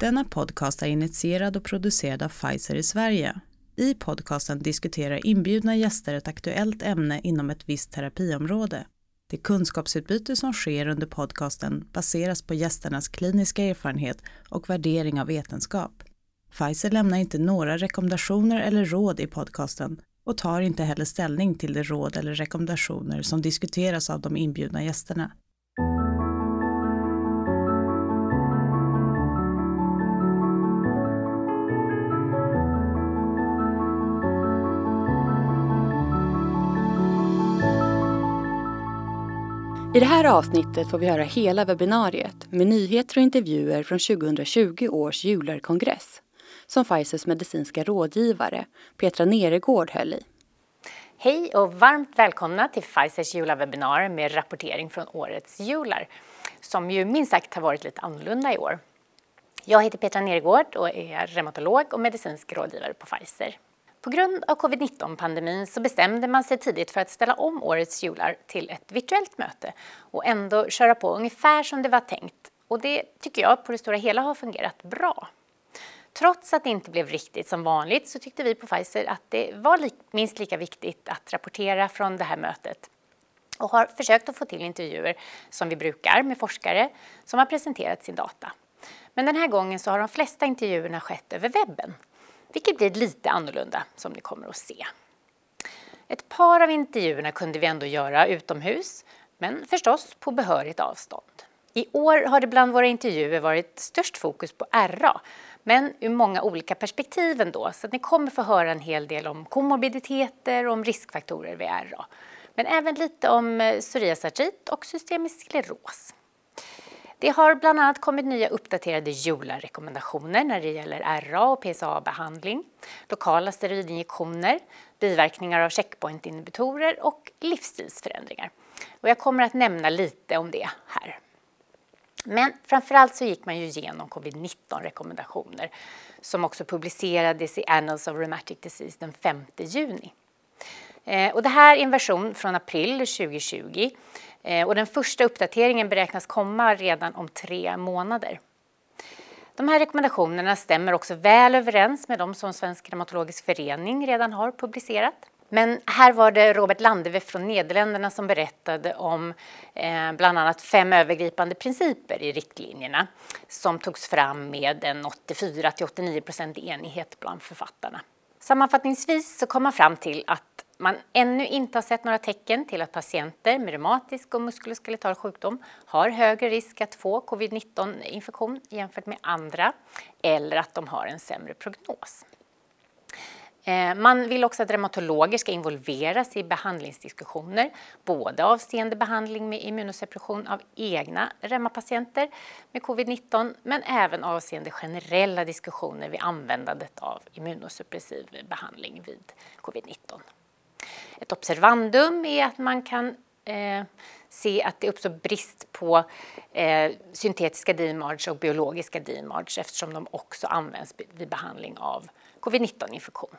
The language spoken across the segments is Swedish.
Denna podcast är initierad och producerad av Pfizer i Sverige. I podcasten diskuterar inbjudna gäster ett aktuellt ämne inom ett visst terapiområde. Det kunskapsutbyte som sker under podcasten baseras på gästernas kliniska erfarenhet och värdering av vetenskap. Pfizer lämnar inte några rekommendationer eller råd i podcasten och tar inte heller ställning till de råd eller rekommendationer som diskuteras av de inbjudna gästerna. I det här avsnittet får vi höra hela webbinariet med nyheter och intervjuer från 2020 års jularkongress som Pfizers medicinska rådgivare Petra Neregård höll i. Hej och varmt välkomna till Pfizers julavebbinar med rapportering från årets jular som ju minst sagt har varit lite annorlunda i år. Jag heter Petra Nergård och är reumatolog och medicinsk rådgivare på Pfizer. På grund av covid-19-pandemin så bestämde man sig tidigt för att ställa om årets jular till ett virtuellt möte och ändå köra på ungefär som det var tänkt. Och det tycker jag på det stora hela har fungerat bra. Trots att det inte blev riktigt som vanligt så tyckte vi på Pfizer att det var minst lika viktigt att rapportera från det här mötet och har försökt att få till intervjuer som vi brukar med forskare som har presenterat sin data. Men den här gången så har de flesta intervjuerna skett över webben vilket blir lite annorlunda som ni kommer att se. Ett par av intervjuerna kunde vi ändå göra utomhus, men förstås på behörigt avstånd. I år har det bland våra intervjuer varit störst fokus på RA, men ur många olika perspektiv ändå, så att ni kommer få höra en hel del om komorbiditeter och om riskfaktorer vid RA. Men även lite om eh, psoriasartrit och systemisk skleros. Det har bland annat kommit nya uppdaterade JOLA-rekommendationer när det gäller RA och PSA-behandling, lokala steroidinjektioner, biverkningar av checkpointinhibitorer och livsstilsförändringar. Och jag kommer att nämna lite om det här. Men framförallt så gick man ju igenom covid-19-rekommendationer som också publicerades i Annals of Rheumatic Disease den 5 juni. Eh, och det här är en version från april 2020 Eh, och den första uppdateringen beräknas komma redan om tre månader. De här rekommendationerna stämmer också väl överens med de som Svensk reumatologisk förening redan har publicerat. Men här var det Robert Landeve från Nederländerna som berättade om eh, bland annat fem övergripande principer i riktlinjerna som togs fram med en 84 till 89 procent enighet bland författarna. Sammanfattningsvis så kom man fram till att man ännu inte har sett några tecken till att patienter med reumatisk och muskuloskeletal sjukdom har högre risk att få covid-19-infektion jämfört med andra eller att de har en sämre prognos. Eh, man vill också att reumatologer ska involveras i behandlingsdiskussioner, både avseende behandling med immunosuppression av egna reumapatienter med covid-19, men även avseende generella diskussioner vid användandet av immunosuppressiv behandling vid covid-19. Ett observandum är att man kan eh, se att det uppstår brist på eh, syntetiska DMARDs och biologiska DMARDs eftersom de också används vid behandling av covid-19-infektion.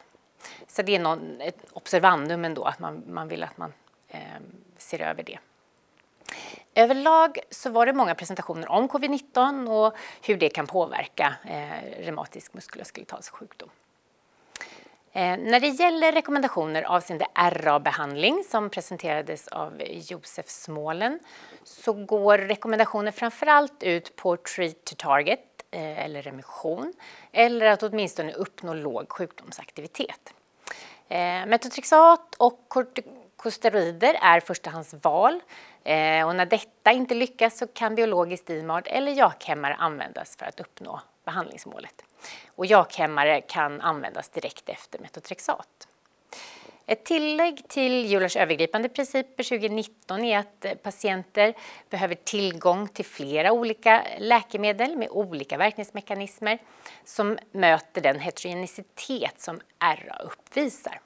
Så det är någon, ett observandum ändå, att man, man vill att man eh, ser över det. Överlag så var det många presentationer om covid-19 och hur det kan påverka eh, reumatisk muskuloskeletal sjukdom. Eh, när det gäller rekommendationer avseende RA-behandling som presenterades av Josef Smålen så går rekommendationer framförallt ut på treat to target eh, eller remission eller att åtminstone uppnå låg sjukdomsaktivitet. Eh, metotrexat och kortikosteroider är förstahandsval eh, och när detta inte lyckas så kan biologisk DMARD eller jakhämmare användas för att uppnå behandlingsmålet. Och jakhämmare kan användas direkt efter metotrexat. Ett tillägg till Eulers övergripande principer 2019 är att patienter behöver tillgång till flera olika läkemedel med olika verkningsmekanismer som möter den heterogenicitet som RA uppvisar.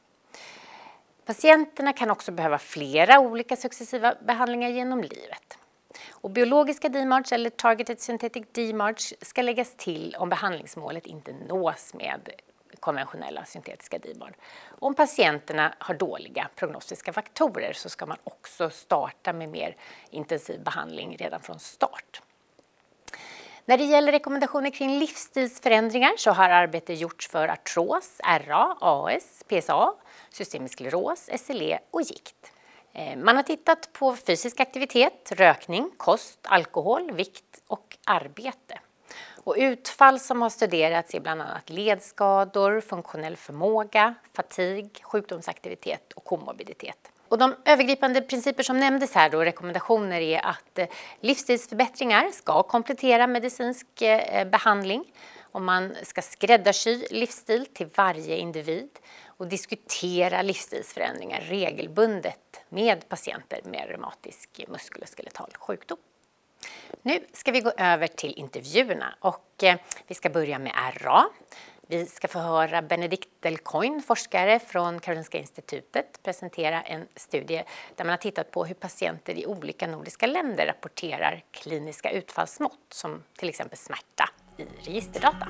Patienterna kan också behöva flera olika successiva behandlingar genom livet. Och biologiska DMARDs eller Targeted Synthetic DMARDs ska läggas till om behandlingsmålet inte nås med konventionella syntetiska DMARD. Om patienterna har dåliga prognostiska faktorer så ska man också starta med mer intensiv behandling redan från start. När det gäller rekommendationer kring livsstilsförändringar så har arbete gjorts för artros, RA, AS, PSA, systemisk skleros, SLE och gikt. Eh, man har tittat på fysisk aktivitet, rökning, kost, alkohol, vikt och arbete. Och utfall som har studerats är bland annat ledskador, funktionell förmåga, fatig, sjukdomsaktivitet och komorbiditet. Och de övergripande principer som nämndes här då, rekommendationer är att eh, livsstilsförbättringar ska komplettera medicinsk eh, behandling och man ska skräddarsy livsstil till varje individ och diskutera livsstilsförändringar regelbundet med patienter med reumatisk muskuloskeletal sjukdom. Nu ska vi gå över till intervjuerna och eh, vi ska börja med RA. Vi ska få höra Benedikt Delcoin, forskare från Karolinska institutet, presentera en studie där man har tittat på hur patienter i olika nordiska länder rapporterar kliniska utfallsmått som till exempel smärta i registerdata.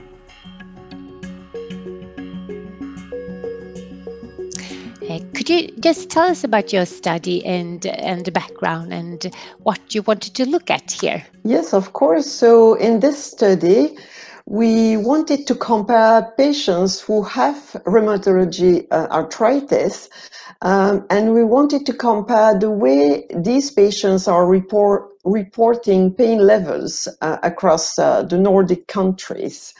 Could you just tell us about your study and and the background and what you wanted to look at here? Yes, of course. So in this study, we wanted to compare patients who have rheumatology uh, arthritis, um, and we wanted to compare the way these patients are report, reporting pain levels uh, across uh, the Nordic countries.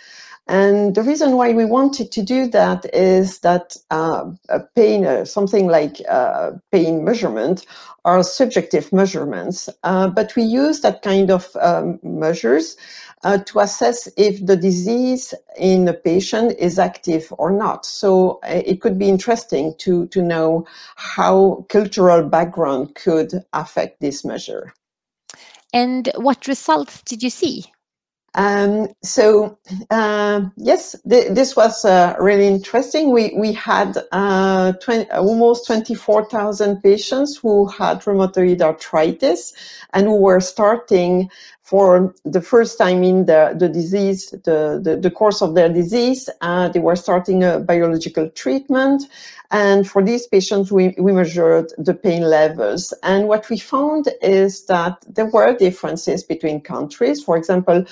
And the reason why we wanted to do that is that uh, pain, uh, something like uh, pain measurement, are subjective measurements, uh, but we use that kind of um, measures uh, to assess if the disease in a patient is active or not. So uh, it could be interesting to, to know how cultural background could affect this measure. And what results did you see? Um, so uh, yes, th- this was uh, really interesting. We we had uh, 20, almost twenty four thousand patients who had rheumatoid arthritis and who were starting for the first time in the, the disease, the, the, the course of their disease. Uh, they were starting a biological treatment. And for these patients, we, we measured the pain levels. And what we found is that there were differences between countries. For example,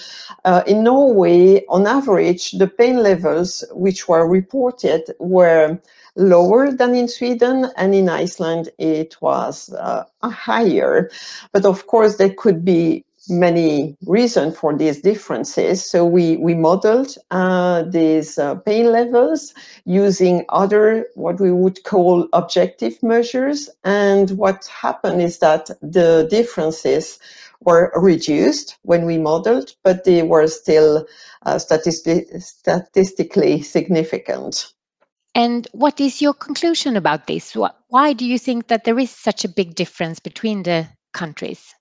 uh, in Norway, on average, the pain levels which were reported were lower than in Sweden, and in Iceland it was uh, higher. But of course, there could be many reasons for these differences. So we, we modeled uh, these uh, pain levels using other, what we would call objective measures. And what happened is that the differences were reduced when we modeled, but they were still uh, statisti- statistically significant. And what is your conclusion about this? Why do you think that there is such a big difference between the countries?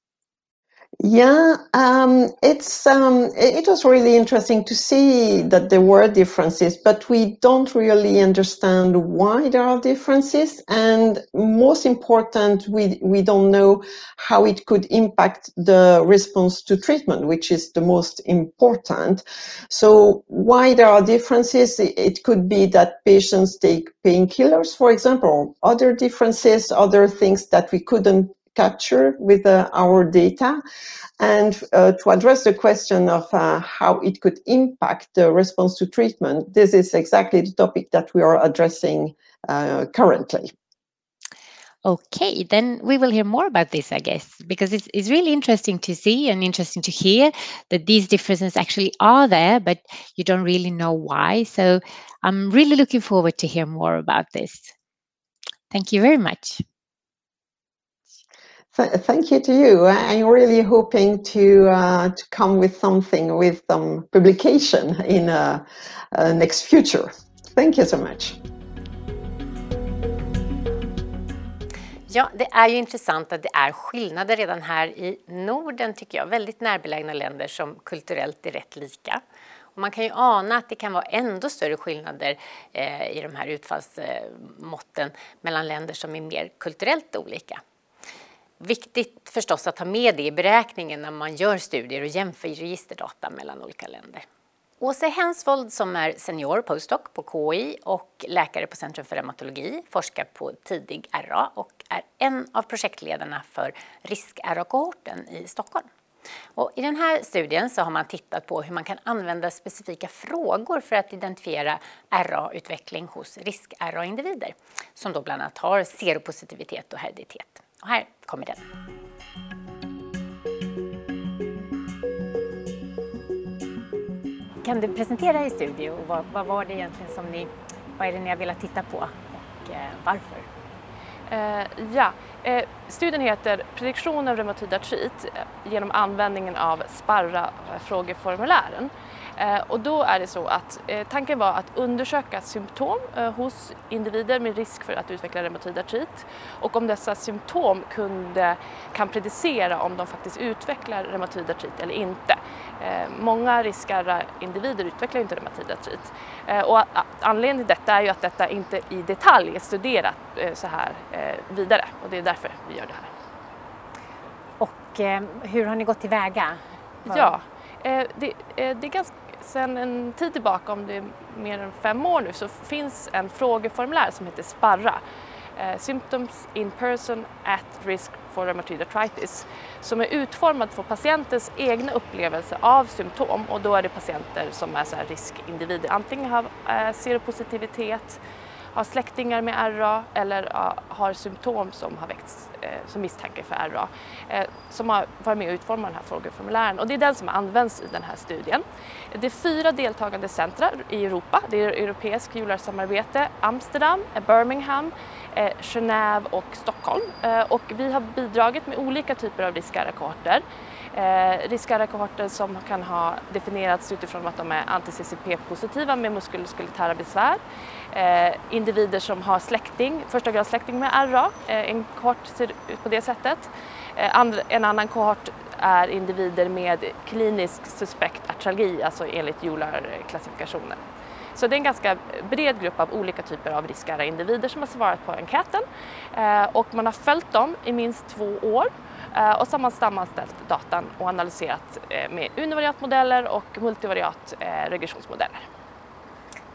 Yeah, um, it's um, it was really interesting to see that there were differences, but we don't really understand why there are differences, and most important, we we don't know how it could impact the response to treatment, which is the most important. So, why there are differences? It could be that patients take painkillers, for example, or other differences, other things that we couldn't capture with uh, our data and uh, to address the question of uh, how it could impact the response to treatment this is exactly the topic that we are addressing uh, currently Okay, then we will hear more about this, I guess, because it's, it's really interesting to see and interesting to hear that these differences actually are there, but you don't really know why. So I'm really looking forward to hear more about this. Thank you very much. Thank you to you. I'm really hoping to uh, to come with something with some publication in uh, uh, next future. Thank you so much. Ja, det är ju intressant att det är skillnader redan här i Norden tycker jag. Väldigt närbelägna länder som kulturellt är rätt lika. Och man kan ju ana att det kan vara ändå större skillnader eh, i de här utfallsmåtten mellan länder som är mer kulturellt olika. Viktigt förstås att ha med det i beräkningen när man gör studier och jämför registerdata mellan olika länder. Åse Hensvold som är senior postdoc på KI och läkare på Centrum för reumatologi forskar på tidig RA och är en av projektledarna för risk-RA-kohorten i Stockholm. Och I den här studien så har man tittat på hur man kan använda specifika frågor för att identifiera RA-utveckling hos risk-RA-individer som då bland annat har seropositivitet och hereditet. Och här kommer den. Kan du presentera i studio vad, vad var det egentligen som ni, vad är det ni har velat titta på och eh, varför? Uh, ja, eh, studien heter Prediktion av reumatoid artrit eh, genom användningen av Sparra-frågeformulären. Eh, och då är det så att eh, tanken var att undersöka symptom eh, hos individer med risk för att utveckla reumatoid artrit och om dessa symptom kunde, kan predicera om de faktiskt utvecklar reumatoid artrit eller inte. Eh, många riskärra eh, individer utvecklar inte reumatoid artrit och anledningen till detta är ju att detta inte i detalj är studerat så här vidare och det är därför vi gör det här. Och hur har ni gått tillväga? Ja, det, det är ganska Sen en tid tillbaka, om det är mer än fem år nu, så finns en frågeformulär som heter SPARRA. Eh, Symptoms in person at risk for rheumatoid arthritis som är utformad för patientens egna upplevelse av symptom och då är det patienter som är så riskindivider. Antingen har eh, seropositivitet har släktingar med RA eller har symptom som har väckts eh, som misstanke för RA eh, som har varit med och utformat den här frågeformulären och det är den som används i den här studien. Det är fyra deltagande centra i Europa. Det är Europeisk jularsamarbete, Amsterdam, eh, Birmingham, Genève och Stockholm och vi har bidragit med olika typer av riskarrapporter Eh, riskarrapporter som kan ha definierats utifrån att de är anti-CCP-positiva med muskuloskeletära besvär. Eh, individer som har släkting, första grads släkting med RA, eh, en kohort ser ut på det sättet. Eh, and, en annan kohort är individer med klinisk suspekt artralgi, alltså enligt Eular-klassifikationen. Så det är en ganska bred grupp av olika typer av riskära individer som har svarat på enkäten eh, och man har följt dem i minst två år Eh, och så har man sammanställt datan och analyserat eh, med univariatmodeller och multivariat eh, regressionsmodeller.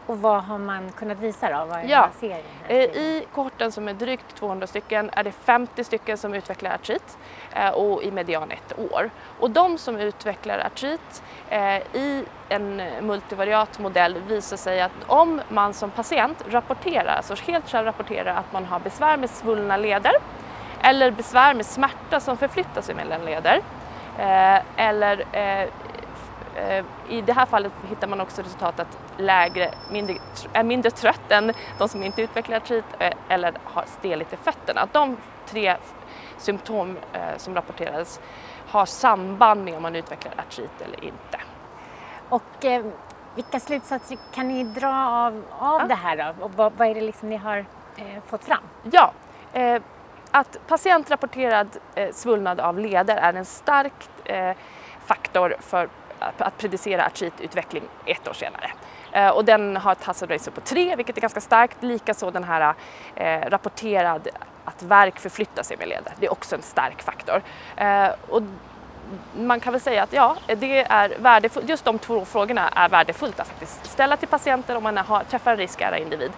Och vad har man kunnat visa då? Vad ja. man ser i, kohorten som är drygt 200 stycken är det 50 stycken som utvecklar artrit och i median ett år. Och de som utvecklar artrit i en multivariat modell visar sig att om man som patient rapporterar, alltså helt själv rapporterar att man har besvär med svullna leder eller besvär med smärta som förflyttar sig mellan leder. Eh, eller eh, eh, i det här fallet hittar man också resultat att lägre, mindre, är mindre trött än de som inte utvecklar artrit eh, eller har stelhet i fötterna. Att de tre symptom eh, som rapporterades har samband med om man utvecklar artrit eller inte. Och eh, vilka slutsatser kan ni dra av, av ja. det här då? Och vad, vad är det liksom ni har fått fram? Ja, att patientrapporterad eh, svullnad av leder är en stark eh, faktor för att predicera artritutveckling ett år senare. Eh, och den har ett hazard ratio på 3 vilket är ganska starkt. Likaså den här eh, rapporterad att verk förflyttar sig med leder. Det är också en stark faktor. Eh, och man kan väl säga att ja, det är värdefullt. Just de två frågorna är värdefullt att faktiskt ställa till patienter om man har, träffar en riskära individ.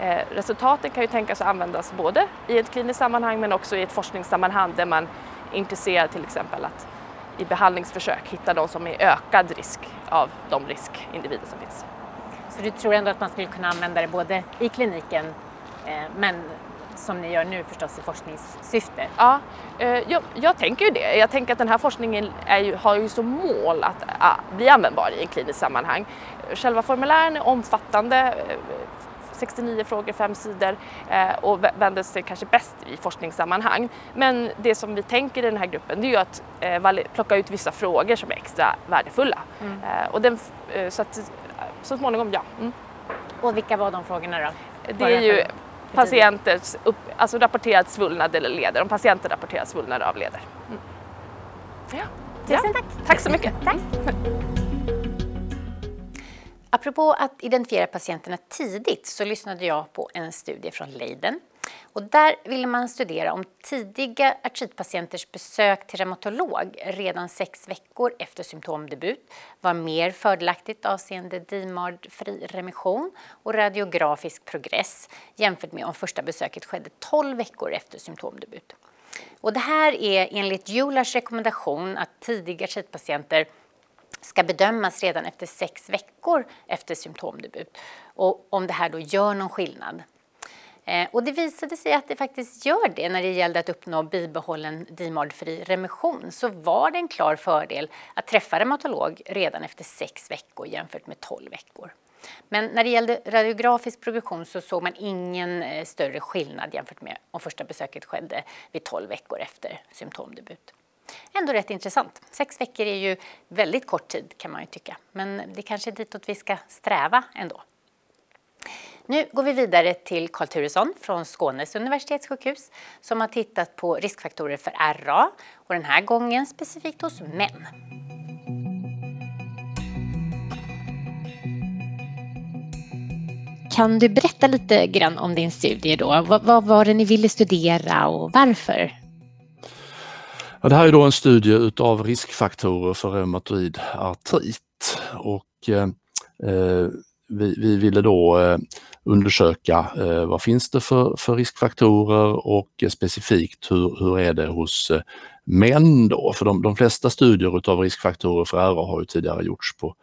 Eh, resultaten kan ju tänkas användas både i ett kliniskt sammanhang men också i ett forskningssammanhang där man är intresserad till exempel att i behandlingsförsök hitta de som är ökad risk av de riskindivider som finns. Så du tror ändå att man skulle kunna använda det både i kliniken eh, men som ni gör nu förstås i forskningssyfte? Ja, eh, jag, jag, tänker ju det. Jag tänker att den här forskningen ju, har ju som mål att uh, bli användbar i en klinisk sammanhang. Själva formulären är omfattande, 69 frågor, fem sidor eh, och vänder sig kanske bäst i forskningssammanhang. Men det som vi tänker i den här gruppen det är ju att eh, plocka ut vissa frågor som är extra värdefulla. Mm. Eh, och den, så att så småningom, ja. Mm. Och vilka var de frågorna då? Det är ju patienters upp, alltså rapporterad svullnad eller leder, om patienter rapporterar svullnad av leder. Mm. Ja. Tusen ja. tack! Tack så mycket! Tack. Apropå att identifiera patienterna tidigt så lyssnade jag på en studie från Leiden. Och där ville man studera om tidiga artritpatienters besök till reumatolog redan sex veckor efter symptomdebut var mer fördelaktigt avseende DIMARD-fri remission och radiografisk progress jämfört med om första besöket skedde 12 veckor efter symptomdebut. Och det här är enligt Julars rekommendation att tidiga artritpatienter ska bedömas redan efter sex veckor efter symptomdebut och om det här då gör någon skillnad. Eh, och det visade sig att det faktiskt gör det när det gällde att uppnå bibehållen dimardfri remission så var det en klar fördel att träffa reumatolog redan efter sex veckor jämfört med 12 veckor. Men när det gällde radiografisk progression så såg man ingen eh, större skillnad jämfört med om första besöket skedde vid 12 veckor efter symptomdebut. Ändå rätt intressant. Sex veckor är ju väldigt kort tid kan man ju tycka, men det kanske är ditåt vi ska sträva ändå. Nu går vi vidare till Karl Turesson från Skånes universitetssjukhus som har tittat på riskfaktorer för RA och den här gången specifikt hos män. Kan du berätta lite grann om din studie då? Vad, vad var det ni ville studera och varför? Ja, det här är då en studie utav riskfaktorer för reumatoid artrit och eh, eh, vi, vi, ville då eh, undersöka eh, vad finns det för, för riskfaktorer och eh, specifikt hur, hur är det hos eh, män då? För de, de flesta studier utav riskfaktorer för RA har ju tidigare gjorts på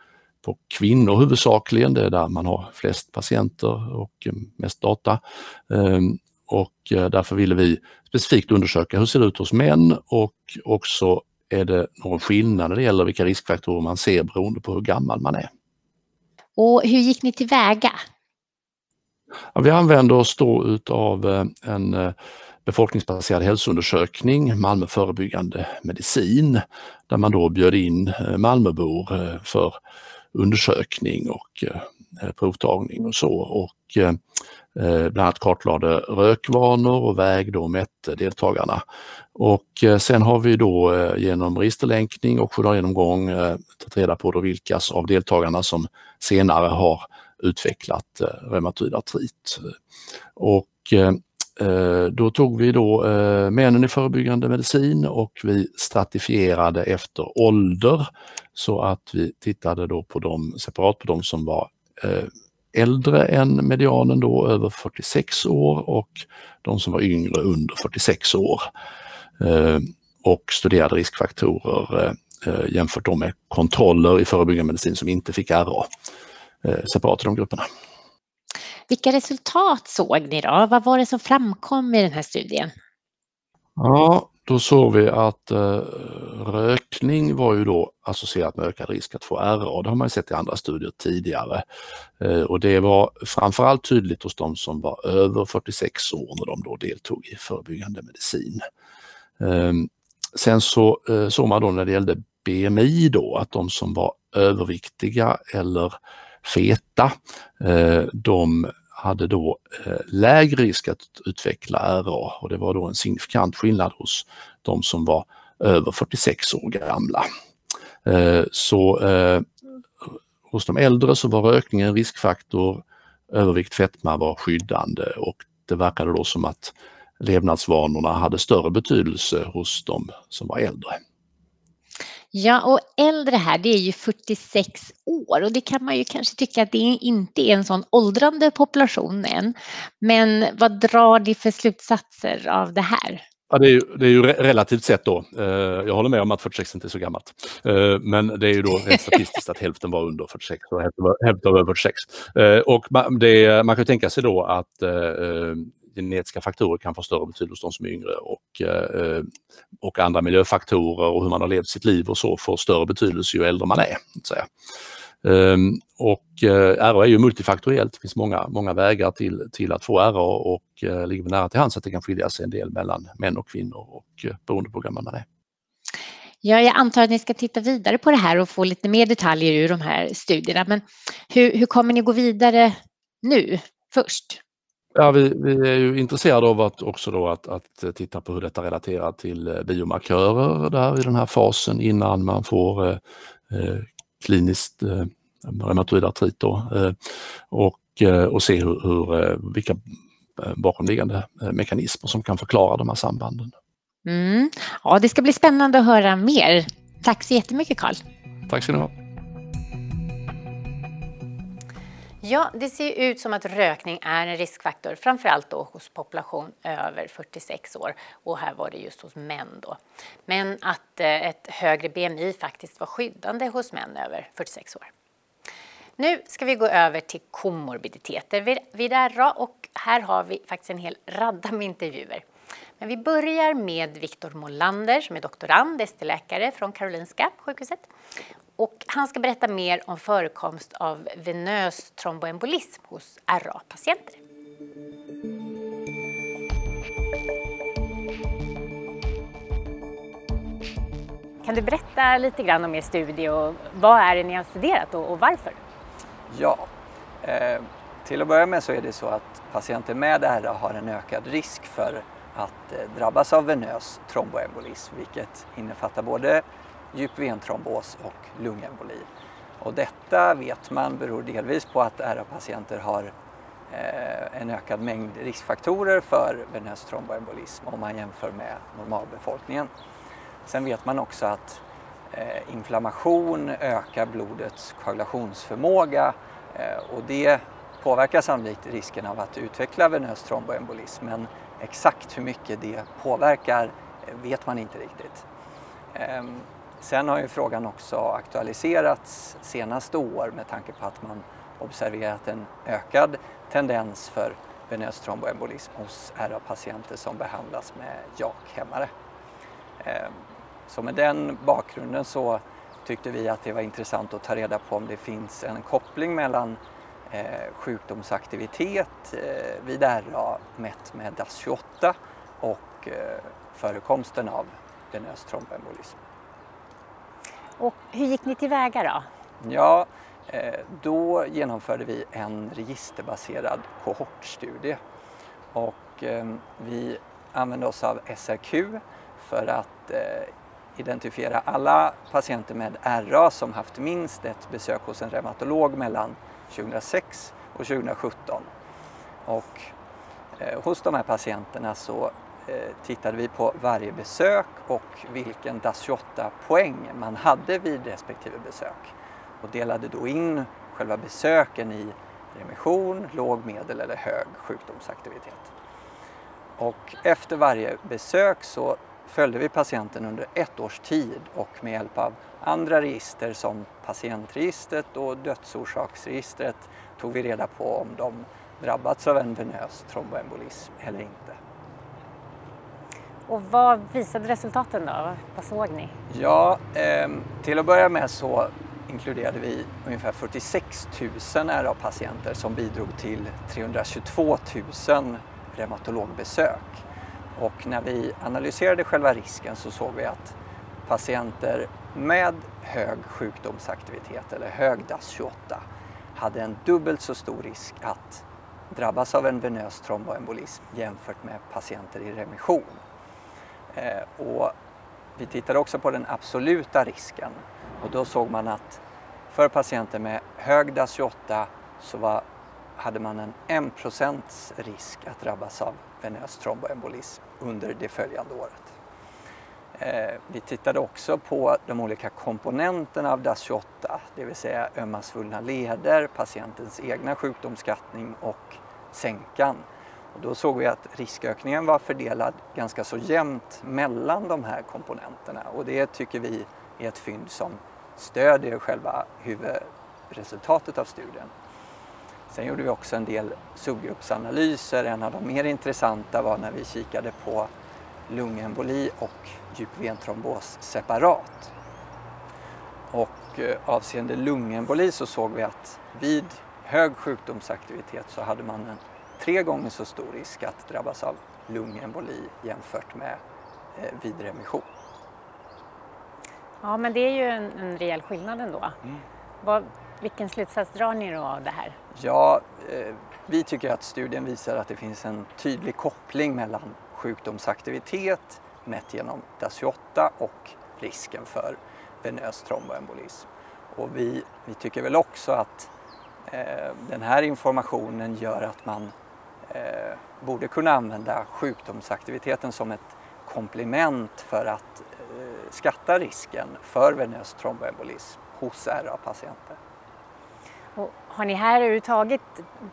på kvinnor huvudsakligen, det är där man har flest patienter och eh, mest data. Ehm, och eh, därför ville vi specifikt undersöka hur ser det ut hos män och också är det någon skillnad när det gäller vilka riskfaktorer man ser beroende på hur gammal man är. Och hur gick ni tillväga? Ja, vi använder oss då utav eh, en befolkningsbaserad hälsoundersökning, Malmö förebyggande medicin, där man då bjöd in Malmöbor för undersökning och eh, provtagning och så och eh, eh, Eh, bland annat kartlade rökvanor och vägde och mätte deltagarna. Och eh, sen har vi då eh, genom registerlänkning och journalgenomgång tagit reda på då vilka av deltagarna som senare har utvecklat reumatoid artrit. Och då tog vi då männen i förebyggande medicin och vi stratifierade efter ålder så att vi tittade då på dem separat på de som var äldre än medianen då, över 46 år och de som var yngre under 46 år. Eh, och studerade riskfaktorer eh, jämfört med kontroller i förebyggande medicin som inte fick RA separat i de grupperna. Vilka resultat såg ni då? Vad var det som framkom i den här studien? Ja, då såg vi att eh, rökning var ju då associerat med ökad risk att få RA. Det har man sett i andra studier tidigare. Eh, och det var framförallt tydligt hos de som var över 46 år när de då deltog i förebyggande medicin. Eh, sen så eh, såg man då när det gällde BMI då att de som var överviktiga eller feta, eh, de hade då eh, lägre risk att utveckla RA och det var då en signifikant skillnad hos de som var över 46 år gamla. Eh, så eh, hos de äldre så var rökning en riskfaktor, övervikt, fetma var skyddande och det verkade då som att levnadsvanorna hade större betydelse hos de som var äldre. Ja, och äldre här, det är ju 46 år och det kan man ju kanske tycka att det inte är en sån åldrande population än. Men vad drar ni för slutsatser av det här? Ja, det, är ju, det är ju relativt sett då. Eh, jag håller med om att 46 inte är så gammalt. Eh, men det är ju då rent statistiskt att hälften var under 46 och hälften var, över 46. Eh, och man, det, man kan tänka sig då att genetiska faktorer kan få större betydelse hos de som är yngre och, eh, och andra miljöfaktorer och hur man har levt sitt liv och så får större betydelse ju äldre man är. Så ehm, och eh, RA är ju multifaktoriellt, det finns många, många vägar till, till att få RA och eh, ligger nära till hands att det kan skilja sig en del mellan män och kvinnor och beroende på hur gammal man är. Ja, jag antar att ni ska titta vidare på det här och få lite mer detaljer ur de här studierna. Men hur, hur kommer ni gå vidare nu först? Ja, vi, vi, är ju intresserade av att också då att, att titta på hur detta relaterar till eh, biomarkörer där i den här fasen innan man får eh, eh kliniskt eh, reumatoid artrit då, eh, och, eh, och se hur, hur, vilka bakomliggande mekanismer som kan förklara de här sambanden. Mm. Ja, det ska bli spännande att höra mer. Tack så jättemycket Karl. Tack ska ni ha. Ja, det ser ut som att rökning är en riskfaktor, framförallt då hos population över 46 år och här var det just hos män då. Men att eh, ett högre BMI faktiskt var skyddande hos män över 46 år. Nu ska vi gå över till komorbiditeter vid RA och här har vi faktiskt en hel radda med intervjuer. Men vi börjar med Viktor Molander som är doktorand, ST-läkare från Karolinska sjukhuset. Och han ska berätta mer om förekomst av venös tromboembolism hos RA-patienter. Kan du berätta lite grann om er studie och vad är det ni har studerat och, varför? Ja, eh, till att börja med så är det så att patienter med RA har en ökad risk för att eh, drabbas av venös tromboembolism vilket innefattar både djup ventrombos och lungemboli. Och detta vet man beror delvis på att RA-patienter har eh, en ökad mängd riskfaktorer för venös tromboembolism om man jämför med normalbefolkningen. Sen vet man också att eh, inflammation ökar blodets koagulationsförmåga eh, och det påverkar sannolikt risken av att utveckla venös tromboembolism men exakt hur mycket det påverkar eh, vet man inte riktigt. Ehm, Sen har ju frågan också aktualiserats senaste år med tanke på att man observerat en ökad tendens för venös tromboembolism hos RA-patienter som behandlas med JAK-hämmare. Ehm, så med den bakgrunden så tyckte vi att det var intressant att ta reda på om det finns en koppling mellan eh, sjukdomsaktivitet eh, vid RA mätt med DAS28 och eh, förekomsten av venös tromboembolism. Och hur gick ni tillväga då? Ja, eh, då genomförde vi en registerbaserad kohortstudie och eh, vi använde oss av SRQ för att eh, identifiera alla patienter med RA som haft minst ett besök hos en reumatolog mellan 2006 och 2017. Och hos de här patienterna så Eh, tittade vi på varje besök och vilken DAS28-poäng man hade vid respektive besök och delade då in själva besöken i remission, låg, medel eller hög sjukdomsaktivitet. Och efter varje besök så följde vi patienten under ett års tid och med hjälp av andra register som patientregistret och dödsorsaksregistret tog vi reda på om de drabbats av en venös tromboembolism eller inte. Och vad visade resultaten då? Vad såg ni? Ja, eh, till att börja med så inkluderade vi ungefär 46 000 RA-patienter som bidrog till 322 000 reumatologbesök. Och när vi analyserade själva risken så såg vi att patienter med hög sjukdomsaktivitet eller hög DAS28 hade en dubbelt så stor risk att drabbas av en venös tromboembolism jämfört med patienter i remission. Eh, och vi tittade också på den absoluta risken och då såg man att för patienter med hög DAS28 så var, hade man en 1% risk att drabbas av venös tromboembolism under det följande året. Eh, vi tittade också på de olika komponenterna av DAS28, det vill säga ömma svullna leder, patientens egna sjukdomsskattning och sänkan. Då såg vi att riskökningen var fördelad ganska så jämnt mellan de här komponenterna och det tycker vi är ett fynd som stödjer själva huvudresultatet av studien. Sen gjorde vi också en del subgruppsanalyser. En av de mer intressanta var när vi kikade på lungemboli och djupventrombos separat. Och eh, avseende lungemboli så såg vi att vid hög sjukdomsaktivitet så hade man en tre gånger så stor risk att drabbas av lungemboli jämfört med eh, vid remission. Ja, men det är ju en, en rejäl skillnad ändå. Mm. Vad, vilken slutsats drar ni då av det här? Ja, eh, vi tycker att studien visar att det finns en tydlig koppling mellan sjukdomsaktivitet mätt genom DAS28 och risken för venös tromboembolism. Och vi, vi tycker väl också att eh, den här informationen gör att man eh, borde kunna använda sjukdomsaktiviteten som ett komplement för att eh, skatta risken för venös tromboembolism hos RA-patienter. Har ni här överhuvudtaget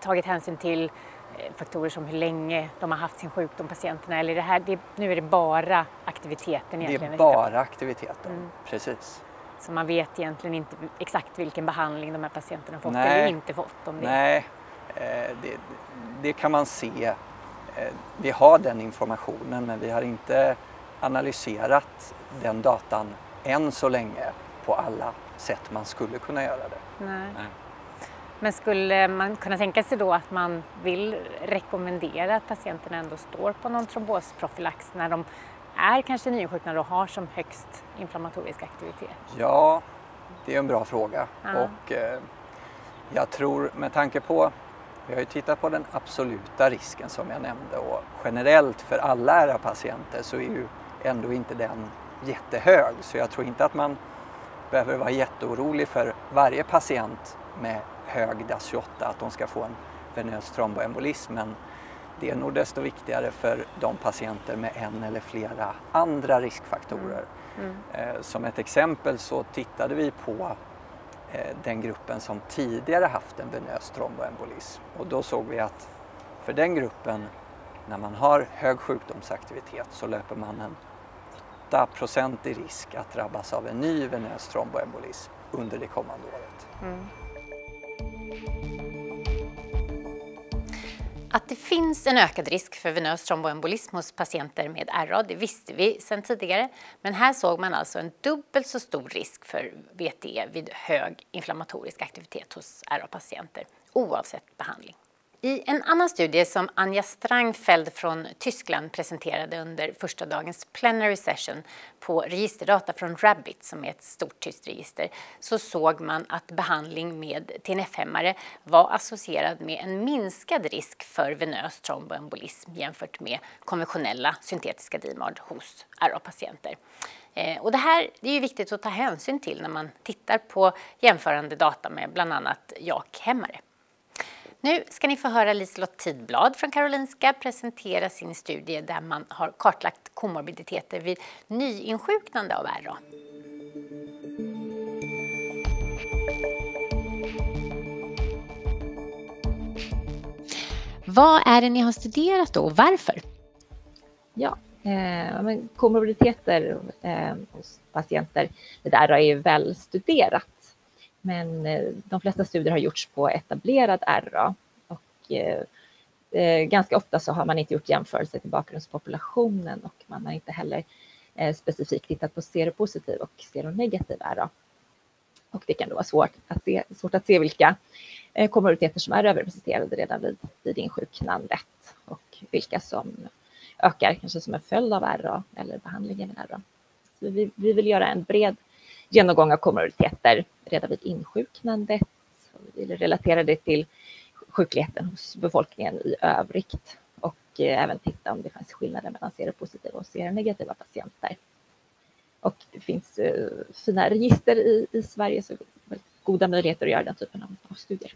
tagit hänsyn till eh, faktorer som hur länge de har haft sin sjukdom, patienterna, eller det här, det, nu är det bara aktiviteten egentligen? Det är bara aktiviteten, mm. precis. Så man vet egentligen inte exakt vilken behandling de här patienterna har fått Nej. eller inte fått? Om det. Nej, eh, det, det kan man se. Eh, vi har den informationen men vi har inte analyserat den datan än så länge på alla sätt man skulle kunna göra det. Nej. Nej. Men skulle man kunna tänka sig då att man vill rekommendera att patienterna ändå står på någon trombosprofylax när de är kanske nyinsjuknade och har som högst inflammatorisk aktivitet? Ja, det är en bra fråga. Ja. Och eh, jag tror med tanke på, vi har ju tittat på den absoluta risken som jag nämnde och generellt för alla RA-patienter så är ju ändå inte den jättehög. Så jag tror inte att man behöver vara jätteorolig för varje patient med hög DAS28 att de ska få en venös tromboembolism. Men det är nog desto viktigare för de patienter med en eller flera andra riskfaktorer. Mm. Mm. Som ett exempel så tittade vi på eh, Eh, den gruppen som tidigare haft en venös tromboembolism och då såg vi att för den gruppen, när man har hög sjukdomsaktivitet så löper man en 8 i risk att drabbas av en ny venös tromboembolism under det kommande året. Mm. Att det finns en ökad risk för venös tromboembolism hos patienter med RA, det visste vi sedan tidigare. Men här såg man alltså en dubbelt så stor risk för VTE vid hög inflammatorisk aktivitet hos RA-patienter oavsett behandling. I en annan studie som Anja Strangfeld från Tyskland presenterade under första dagens plenary session på registerdata från Rabbit, som är ett stort tyskt register, så såg man att behandling med TNF-hämmare var associerad med en minskad risk för venös tromboembolism jämfört med konventionella syntetiska DMARD hos RA-patienter. Eh, och det här det är viktigt att ta hänsyn till när man tittar på jämförande data med bland annat JAK-hämmare. Nu ska ni få höra Liselott Tidblad från Karolinska presentera sin studie där man har kartlagt komorbiditeter vid nyinsjuknande av RA. Vad är det ni har studerat då och varför? Ja, eh, men komorbiditeter eh, hos patienter med RA är väl studerat men eh, de flesta studier har gjorts på etablerad RA och eh, eh, ganska ofta så har man inte gjort jämförelser till bakgrundspopulationen och man har inte heller specifikt tittat på seropositiv och seronegativ RA. Och det kan då vara svårt att se, svårt att se vilka komorbiditeter som är överrepresenterade redan vid, vid insjuknandet och vilka som ökar kanske som en följd av RA eller behandlingen med RA. Så vi, vi vill göra en bred genomgång av komorbiditeter redan vid insjuknandet. Vi vill det till sjukligheten hos befolkningen i övrigt och eh, även titta om det finns skillnader mellan seropositiva och seronegativa patienter. Och det finns eh, fina register i, i Sverige så goda möjligheter att göra den typen av, av studier.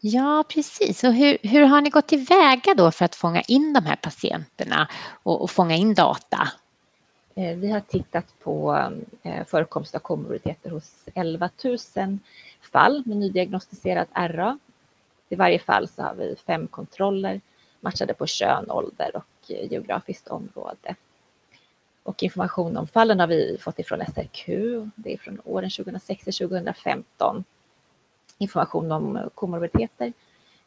Ja, precis. Och hur, hur har ni gått tillväga då för att fånga in de här patienterna och, och fånga in data? Eh, vi har tittat på eh, förekomst av komorbiditeter hos 11 000 fall med nydiagnostiserad RA. I varje fall så har vi fem kontroller matchade på kön, ålder och eh, geografiskt område. Och information om fallen har vi fått ifrån SRQ, det är från åren 2006 till 2015. Information om komorbiditeter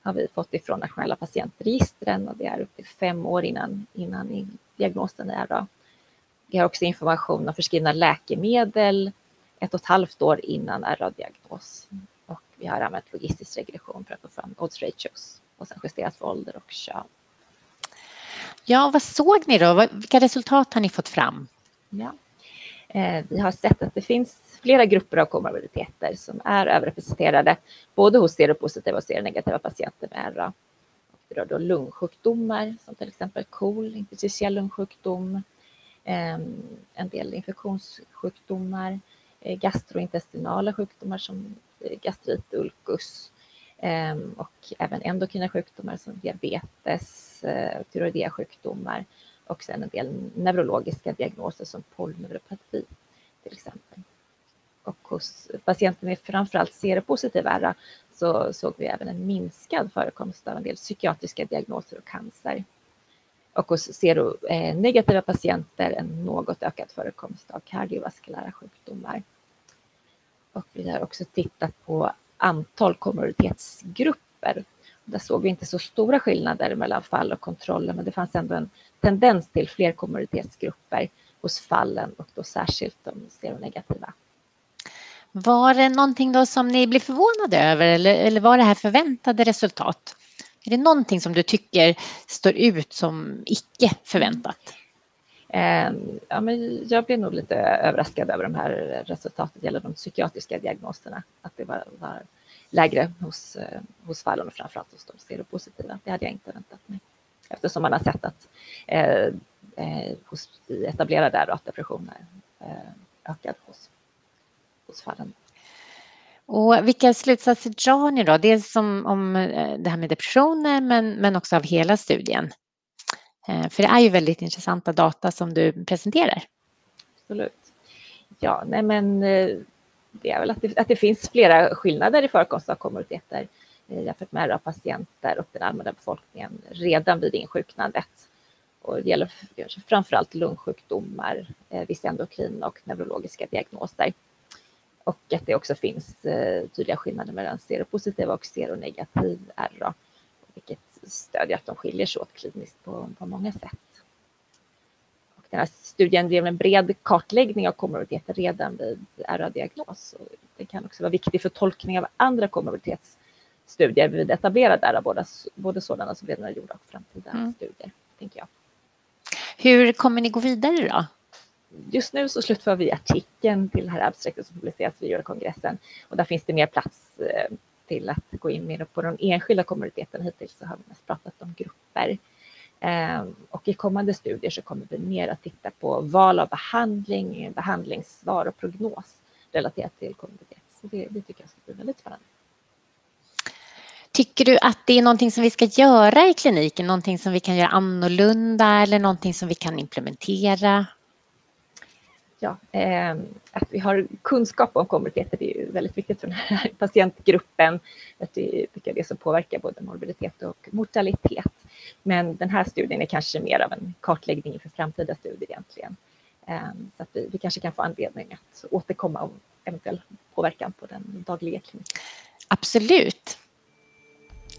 har vi fått ifrån nationella patientregistren och det är upp till fem år innan, innan diagnosen är RA. Vi har också information om förskrivna läkemedel ett och ett halvt år innan RA-diagnos. Och vi har använt logistisk regression för att få fram odds ratios och sen justerat för ålder och kön. Ja, vad såg ni då? Vilka resultat har ni fått fram? Ja. Eh, vi har sett att det finns flera grupper av komorbiditeter som är överrepresenterade både hos seropositiva och seronegativa patienter med RA. Det rör då lungsjukdomar som till exempel KOL, interstitiell lungsjukdom, Ehm, en del infektionssjukdomar, eh, gastrointestinala sjukdomar som eh, gastrit, ulkus ehm, och även endokrina sjukdomar som diabetes, eh, tyroidea sjukdomar och sen en del neurologiska diagnoser som polyneuropati till exempel. Och hos patienter med framförallt seropositiv ärra så såg vi även en minskad förekomst av en del psykiatriska diagnoser och cancer. Och hos seronegativa eh, patienter en något ökad förekomst av kardiovaskulära sjukdomar. Och vi har också tittat på antal komorbiditetsgrupper. Där såg vi inte så stora skillnader mellan fall och kontroller, men det fanns ändå en tendens till fler komorbiditetsgrupper hos fallen och då särskilt de seronegativa. Var det någonting då som ni blev förvånade över eller, eller var det här förväntade resultat? Är det någonting som du tycker står ut som icke förväntat? Ehm, ja, men jag blev nog lite överraskad över de här resultaten gällande de psykiatriska diagnoserna. Att det var, var lägre hos, eh, hos fallen och framförallt hos de seropositiva. Det hade jag inte väntat mig. Eftersom man har sett att eh, eh, hos etablerade ärrdepressioner eh, ökad hos, hos fallen. Och vilka slutsatser drar ni då? Dels om, om det här med depressioner men, men också av hela studien. Eh, för det är ju väldigt intressanta data som du presenterar. Absolut. Ja, nej men eh, det är väl att det, att det finns flera skillnader i förekomst av komorbiditeter jämfört med RA-patienter och den allmänna befolkningen redan vid insjuknandet. Och det gäller framförallt lungsjukdomar, vissa endokrina och neurologiska diagnoser. Och att det också finns eh, tydliga skillnader mellan seropositiva och seronegativ RA, vilket stödjer att de skiljer sig åt kliniskt på, på många sätt. Och den här studien ger en bred kartläggning av komorbiditeter redan vid RA-diagnos. Det kan också vara viktigt för tolkning av andra komorbiditetsstudier vid etablerad RA, både, både sådana som redan är gjorda och framtida mm. studier, tänker jag. Hur kommer ni gå vidare då? Just nu så slutför vi artikeln till det här abstraktet som publiceras vid Eurokongressen och där finns det mer plats eh, till att gå in mer på de enskilda kommuniteterna. Hittills så har vi mest pratat om grupper. Ehm, och i kommande studier så kommer vi mer att titta på val av behandling, behandlingssvar och prognos relaterat till kommunitet. Så det, det tycker jag ska bli väldigt spännande. Tycker du att det är någonting som vi ska göra i kliniken, någonting som vi kan göra annorlunda eller någonting som vi kan implementera? Ja, eh, att vi har kunskap om komorbiditeter är ju väldigt viktigt för den här patientgruppen. Att det är det som påverkar både morbiditet och mortalitet. Men den här studien är kanske mer av en kartläggning för framtida studier egentligen. Eh, så att vi, vi, kanske kan få anledning att återkomma om eventuell påverkan på den dagliga kliniken. Absolut.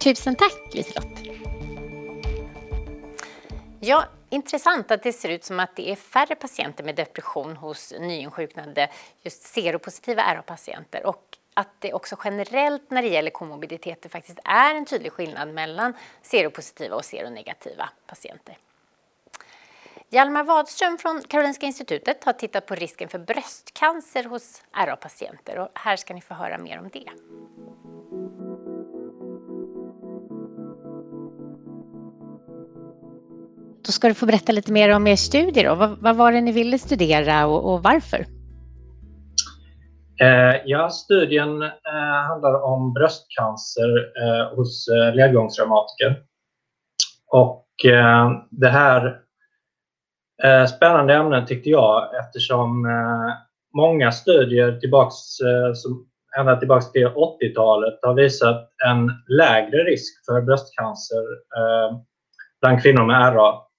Tusen tack Liselott. Ja, intressant att det ser ut som att det är färre patienter med depression hos nyinsjuknade just seropositiva RA-patienter och att det också generellt när det gäller komorbiditeter faktiskt är en tydlig skillnad mellan seropositiva och seronegativa patienter. Hjalmar Wadström från Karolinska institutet har tittat på risken för bröstcancer hos RA-patienter och här ska ni få höra mer om det. Ska du få berätta lite mer om er studie. Då. Vad, vad var det ni ville studera och, och varför? Eh, ja, studien eh, handlar om bröstcancer eh, hos eh, ledgångsreumatiker. Och eh, det här eh, spännande ämnet tyckte jag eftersom eh, många studier tillbaks, eh, som ända tillbaks till 80-talet har visat en lägre risk för bröstcancer eh, bland kvinnor med RA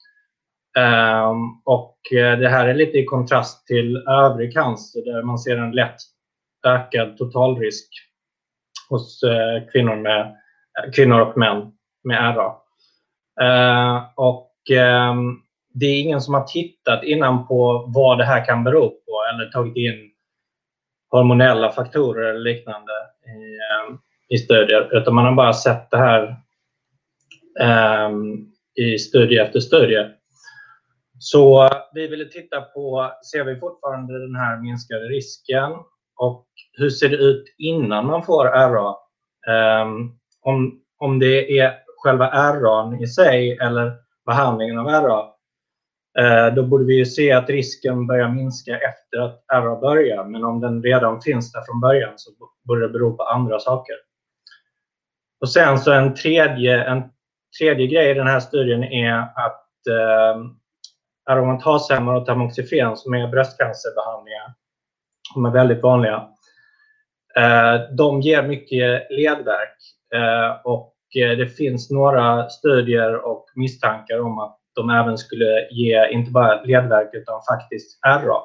Um, och eh, det här är lite i kontrast till övrig cancer där man ser en lätt ökad totalrisk hos uh, kvinnor, med, eh, kvinnor och män med RA. Uh, ehm, och um, det är ingen som har tittat innan på vad det här kan bero på eller tagit in hormonella faktorer eller liknande i, um, i studier, utan man har bara sett det här i studie efter studie. Så eh, vi ville titta på, ser vi fortfarande den här minskade risken och hur ser det ut innan man får RA? Um, ehm, om, om det är själva RA i sig eller behandlingen av RA, uh, eh, då borde vi ju se att risken börjar minska efter att RA börjar. Men om den redan finns där från början så borde det bero på andra saker. Och sen så en tredje, en tredje grej i den här studien är att uh, aromatashämmare och tamoxifen som är bröstcancerbehandlingar. De är väldigt vanliga. Eh, de ger mycket ledvärk eh, och eh, det finns några studier och misstankar om att de även skulle ge inte bara ledvärk utan faktiskt RA.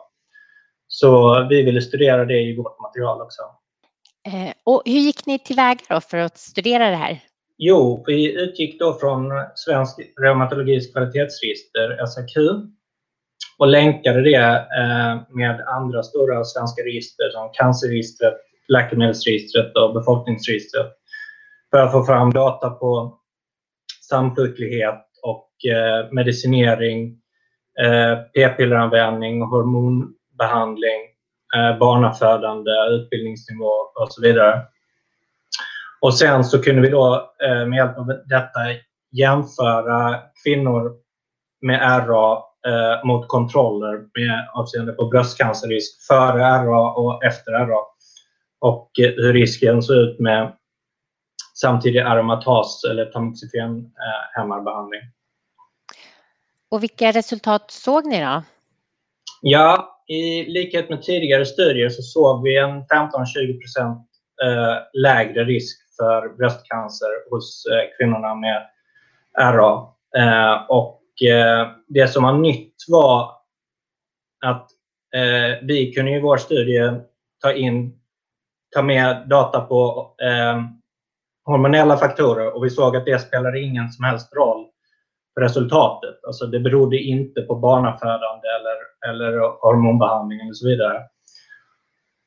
Så vi ville studera det i vårt material också. Och hur gick ni tillväga för att studera det här? Jo, vi utgick då från Svensk reumatologis kvalitetsregister, SAQ, och länkade det eh, med andra stora svenska register som Cancerregistret, Läkemedelsregistret och Befolkningsregistret för att få fram data på samsjuklighet och eh, medicinering, eh, p-pilleranvändning, hormonbehandling, barnafödande, utbildningsnivå och så vidare. Sen så kunde vi då med hjälp av detta jämföra kvinnor med RA mot kontroller med avseende på bröstcancerrisk före RA och efter RA och hur risken såg ut med samtidig aromatas eller tamoxifen-hämmarbehandling. Vilka resultat såg ni då? Ja, i likhet med tidigare studier så såg vi en 15-20% lägre risk för bröstcancer hos eh, kvinnorna med RA. Eh, eh, det som var nytt var att vi kunde i vår studie ta med data på hormonella faktorer och vi såg att det spelade ingen som helst roll för resultatet. Alltså det berodde inte på barnafödande eller hormonbehandling och så vidare.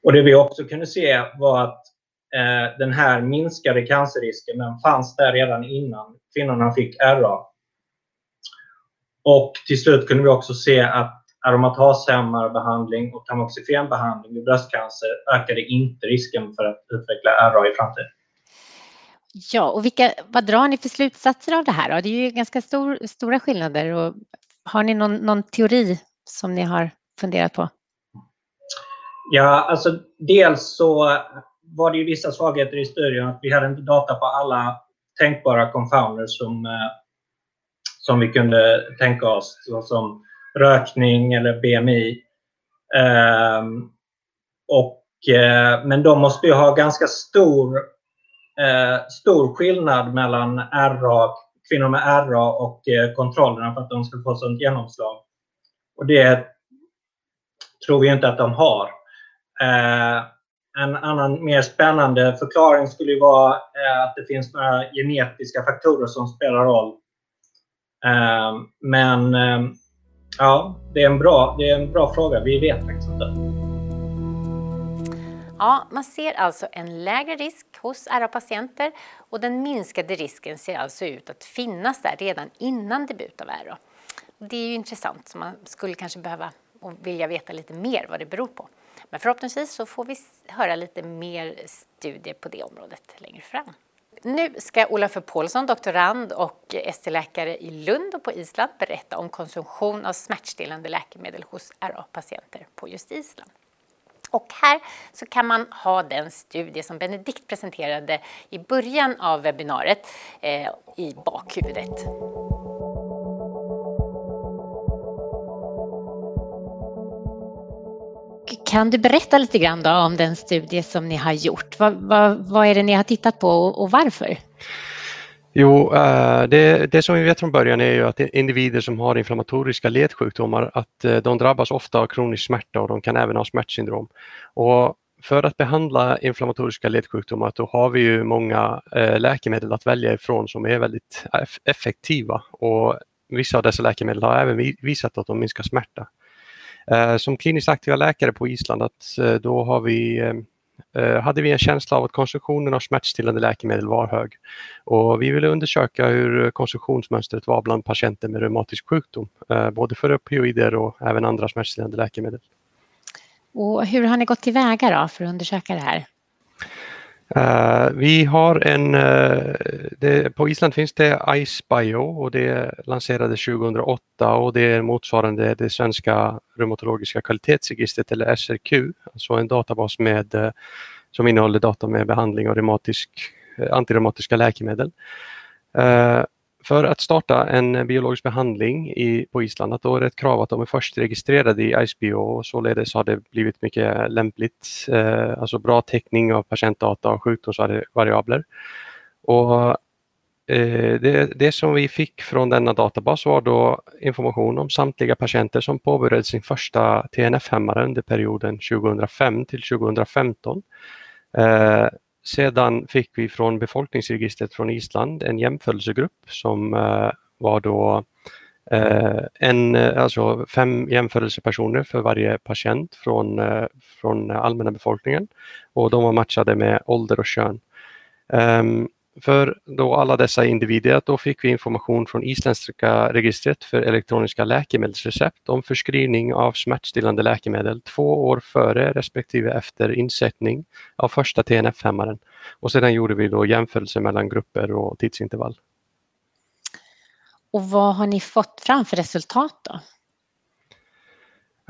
Det vi också kunde se var att den här minskade cancerrisken, den fanns där redan innan kvinnorna fick RA. Till slut kunde vi också se att aromatashämmarbehandling och tamoxifenbehandling vid bröstcancer ökade inte risken för att utveckla RA i framtiden. Ja, och vad drar ni för slutsatser av det här då? Det är ju ganska stora skillnader och har ni någon teori som ni har funderat på? Ja, alltså dels så var det ju vissa svagheter i studien att vi hade inte data på alla tänkbara confounders eh, som vi kunde tänka oss, som rökning eller BMI. Ehm, eh, men de måste ju ha ganska stor eh, skillnad mellan kvinnor med RA och kontrollerna för att de ska få sådant genomslag. Och Det tror vi inte att de har. En annan mer spännande förklaring skulle ju vara eh, att det finns några genetiska faktorer som spelar roll. Ehm, men ehm, ja, det är en bra fråga. Vi vet faktiskt inte. Ja, man ser alltså en lägre risk hos RA-patienter och den minskade risken ser alltså ut att finnas där redan innan debut av RA. Det är ju intressant, så man skulle kanske behöva och vilja veta lite mer vad det beror på. Men förhoppningsvis så får vi höra lite mer studier på det området längre fram. Nu ska Olafur Paulsson, doktorand och ST-läkare i Lund och på Island, berätta om konsumtion av smärtstillande läkemedel hos RA-patienter på just Island. Och Här så kan man ha den studie som Benedikt presenterade i början av webbinariet eh, i bakhuvudet. Kan du berätta lite grann då om den studie som ni har gjort? Vad är det ni har tittat på och varför? Jo, eh, det som vi vet från början är ju att individer som har inflammatoriska ledsjukdomar, att eh, de drabbas ofta av kronisk smärta och de kan även ha smärtsyndrom. För att behandla inflammatoriska ledsjukdomar då har vi ju många eh, läkemedel att välja ifrån som är väldigt effektiva och vissa av dessa läkemedel har även visat att de minskar smärta. Eh, som kliniskt aktiva läkare på Island, eh, då eh, hade vi en känsla av att konsumtionen av smärtstillande läkemedel var hög. Vi ville undersöka hur konsumtionsmönstret var bland patienter med reumatisk sjukdom, både för opioider och även andra smärtstillande läkemedel. Hur har ni gått tillväga då för att undersöka det här? Vi har en, på Island finns det IceBio och det lanserades 2008 och det är motsvarande det svenska reumatologiska kvalitetsregistret eller SRQ, alltså en databas som innehåller data med behandling av antireumatiska läkemedel för att starta en biologisk behandling i, på Island, att då är det ett krav att de är först registrerade i ISBO och således har det blivit mycket lämpligt, eh, alltså bra täckning av patientdata och sjukdomsvariabler. Och eh, det, det, som vi fick från denna databas var då information om samtliga patienter som påbörjade sin första TNF-hämmare under perioden 2005 till 2015. Eh, sedan fick vi från befolkningsregistret från Island en jämförelsegrupp som eh, var då eh, en, eh, alltså fem jämförelsepersoner för varje patient från, eh, från allmänna befolkningen och de var matchade med ålder och kön. Um, för då alla dessa individer, då fick vi information från isländska registret för elektroniska läkemedelsrecept om förskrivning av smärtstillande läkemedel två år före respektive efter insättning av första TNF-hämmaren. Och sedan gjorde vi då jämförelse mellan grupper och tidsintervall. Och vad har ni fått fram för resultat då?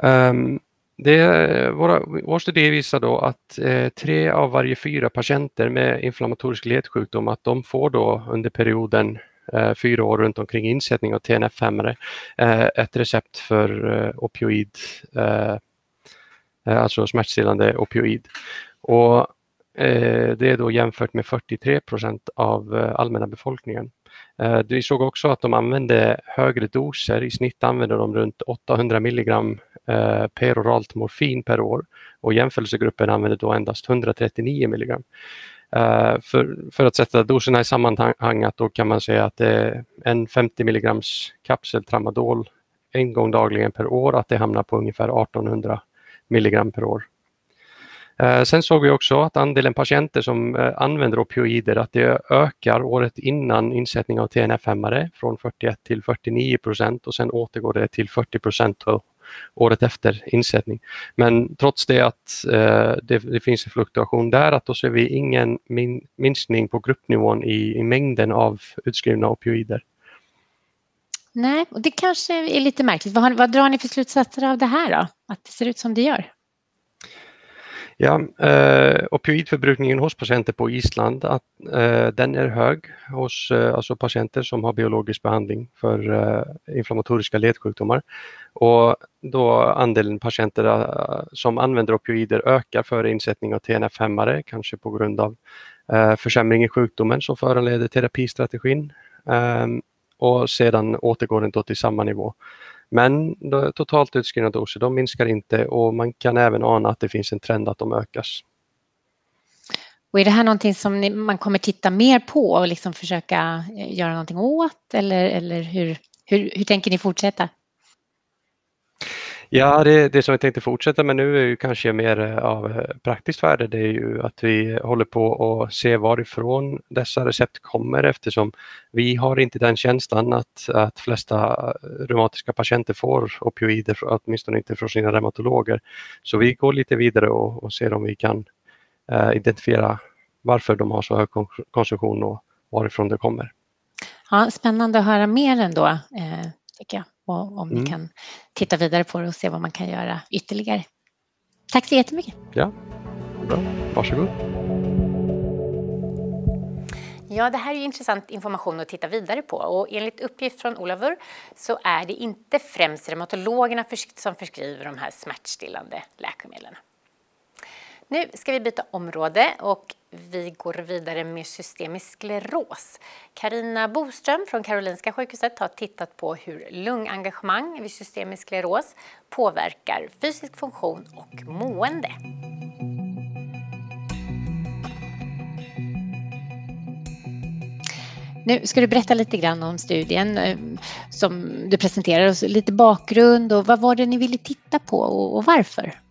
Um, det, våra, vår studie visar då att eh, tre av varje fyra patienter med inflammatorisk ledsjukdom att de får då under perioden eh, fyra år runt omkring insättning av TNF-hämmare eh, ett recept för eh, opioid, eh, eh alltså smärtstillande opioid. Och eh, det är då jämfört med 43 procent av eh, allmänna befolkningen. Vi såg också att de använde högre doser, i snitt använde de runt 800 milligram Eh, peroralt morfin per år och jämförelsegruppen använder då endast 139 milligram. Eh, för, för, att sätta doserna i sammanhanget då kan man säga att en 50 milligrams kapsel tramadol en gång dagligen per år, att det hamnar på ungefär 1800 milligram per år. Eh, sen såg vi också att andelen patienter som använder opioider, att det ökar året innan insättning av TNF-hämmare från 41 till 49 procent och sen återgår det till 40 procent året efter insättning. Men trots det att eh, det, det, finns en fluktuation där, att då ser vi ingen min, minskning på gruppnivån i, i mängden av utskrivna opioider. Nej, och det kanske är lite märkligt. Vad, vad drar ni för slutsatser av det här då? Att det ser ut som det gör? Ja, eh, opioidförbrukningen hos patienter på Island, att, eh, den är hög hos eh, alltså patienter som har biologisk behandling för eh, inflammatoriska ledsjukdomar. Och då andelen patienter eh, som använder opioider ökar före insättning av TNF-hämmare, kanske på grund av eh, försämring i sjukdomen som föranleder terapistrategin. Ehm, och sedan återgår den då till samma nivå. Men totalt utskrivna doser de minskar inte och man kan även ana att det finns en trend att de ökas. Och är det här någonting som man kommer titta mer på och liksom försöka eh, göra någonting åt eller, eller hur, hur, hur tänker ni fortsätta? Ja, det, det som vi tänkte fortsätta med nu är ju kanske mer eh, av eh, praktiskt värde. Det är ju att vi håller på att se varifrån dessa recept kommer eftersom vi har inte den känslan att, att flesta eh, reumatiska patienter får opioider, åtminstone inte från sina reumatologer. Så vi går lite vidare och, och ser om vi kan uh, identifiera varför de har så hög konsumtion och varifrån det kommer. Ja, spännande att höra mer ändå, eh, tycker jag och om mm. ni kan titta vidare på det och se vad man kan göra ytterligare. Tack så jättemycket. Ja, bra. Varsågod. Ja, det här är intressant information att titta vidare på och enligt uppgift från Olavur så är det inte främst reumatologerna som förskriver de här smärtstillande läkemedlen. Nu ska vi byta område och vi går vidare med systemisk skleros. Karina Boström från Karolinska sjukhuset har tittat på hur lungengagemang vid systemisk skleros påverkar fysisk funktion och mående. Nu ska du berätta lite grann om studien eh, som du presenterar, lite bakgrund och vad var det ni ville titta på och varför?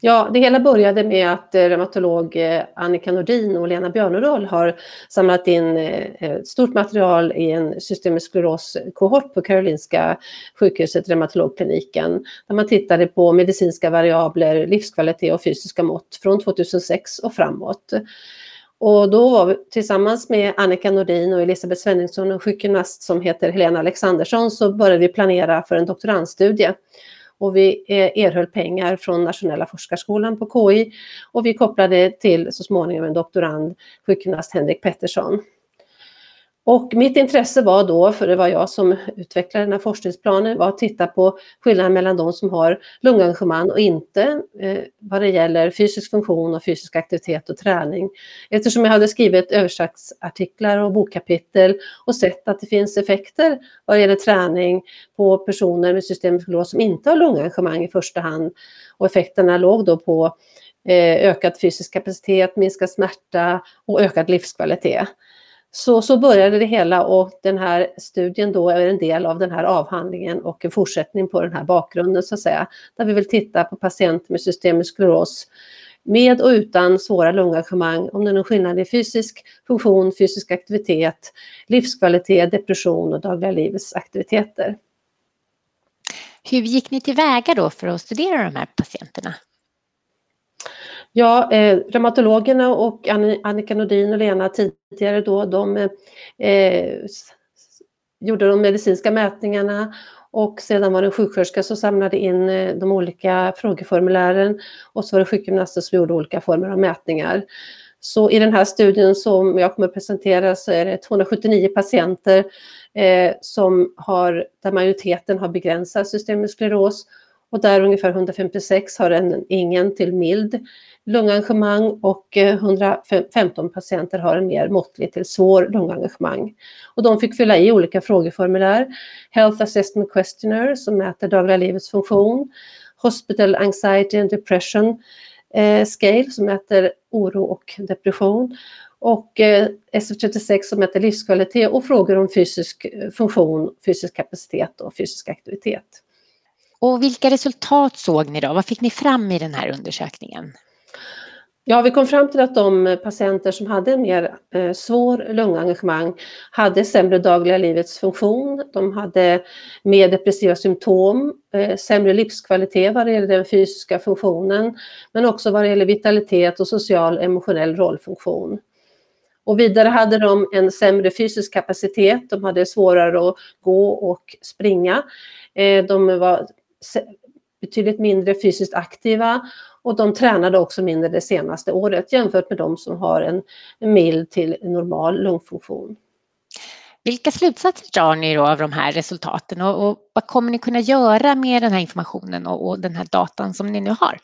Ja, det hela började med att eh, reumatolog eh, Annika Nordin och Lena Björneroll har samlat in ett stort material i en systemisk skleros-kohort på Karolinska sjukhuset, reumatologkliniken, där man tittade på medicinska variabler, livskvalitet och fysiska mått från 2006 och framåt. Och då var vi tillsammans med Annika Nordin och Elisabeth Svenningsson och en sjukgymnast som heter Helena Alexandersson så började vi planera för en doktorandstudie och vi eh, erhöll pengar från Nationella forskarskolan på KI och vi kopplade till så småningom en doktorand, sjukgymnast Henrik Pettersson. Och mitt intresse var då, för det var jag som utvecklade den här forskningsplanen, var att titta på skillnaden mellan de som har lungengagemang och inte eh, vad det gäller fysisk funktion och fysisk aktivitet och träning. Eftersom jag hade skrivit översiktsartiklar och bokkapitel och sett att det finns effekter vad det gäller träning på personer med systemisk glos som inte har lungengagemang i första hand. Och effekterna låg då på eh, ökad fysisk kapacitet, minskad smärta och ökad livskvalitet. Så, så började det hela och den här studien då är en del av den här avhandlingen och en fortsättning på den här bakgrunden så att säga. Där vi vill titta på patienter med systemisk skleros med och utan svåra lungengagemang, om det är någon skillnad i fysisk funktion, fysisk aktivitet, livskvalitet, depression och dagliga livets aktiviteter. Hur gick ni tillväga då för att studera de här patienterna? Ja, eh, reumatologerna och Annika Nordin och Lena tidigare då, de eh, gjorde de medicinska mätningarna och sedan var det en sjuksköterska som samlade in eh, de olika frågeformulären och så var det sjukgymnaster som gjorde olika former av mätningar. Så i den här studien som jag kommer att presentera så är det 279 patienter eh, som har, där majoriteten har begränsad systemisk skleros och där ungefär 156 har en ingen till mild lungengagemang och eh, 115 patienter har en mer måttlig till svår lungengagemang. Och de fick fylla i olika frågeformulär. Health Assessment Questionnaire som mäter dagliga livets funktion. Hospital Anxiety and Depression eh, Scale som mäter oro och depression. Och eh, SF36 som mäter livskvalitet och frågor om fysisk eh, funktion, fysisk kapacitet och fysisk aktivitet. Och vilka resultat såg ni då? Vad fick ni fram i den här undersökningen? Ja, vi kom fram till att de eh, patienter som hade en mer eh, svår lungengagemang hade sämre dagliga livets funktion, de hade mer depressiva symptom, eh, sämre livskvalitet vad det gäller den fysiska funktionen, men också vad det gäller vitalitet och social emotionell rollfunktion. Och vidare hade de en sämre fysisk kapacitet, de hade svårare att gå och springa, eh, de var betydligt mindre fysiskt aktiva och de tränade också mindre det senaste året jämfört med de som har en, mild till normal lungfunktion. Vilka slutsatser drar ni då av de här resultaten och, och vad kommer ni kunna göra med den här informationen och, och den här datan som ni nu har?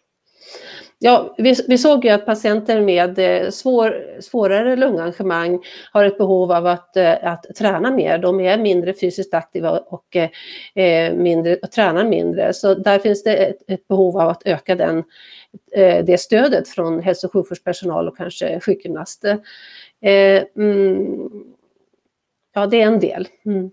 Ja, vi, vi, såg ju att patienter med eh, svår, svårare lungengagemang har ett behov av att, eh, att träna mer. De är mindre fysiskt aktiva och, eh, eh, mindre, och tränar mindre. Så där finns det ett, ett behov av att öka den, eh, det stödet från hälso och sjukvårdspersonal och kanske sjukgymnaster. Eh, mm, ja, det är en del. Mm.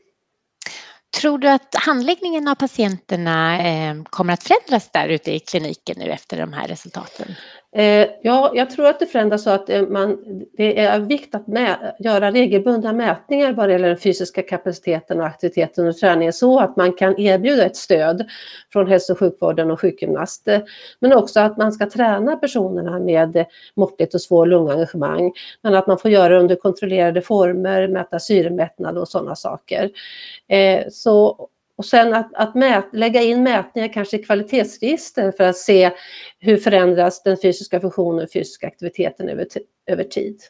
Tror du att handläggningen av patienterna eh, kommer att förändras där ute i kliniken nu efter de här resultaten? Eh, ja, jag tror att det förändras så att eh, man, det är viktigt att mä, göra regelbundna mätningar vad det gäller den fysiska kapaciteten och aktiviteten och träningen så att man kan erbjuda ett stöd från hälso och sjukvården och sjukgymnast. Men också att man ska träna personerna med måttligt och svår lungengagemang. Men att man får göra det under kontrollerade former, mäta syremättnad och sådana saker. Eh, så och sen att, att mät, lägga in mätningar kanske i kvalitetsregister för att se hur förändras den fysiska funktionen och fysiska aktiviteten över, över tid.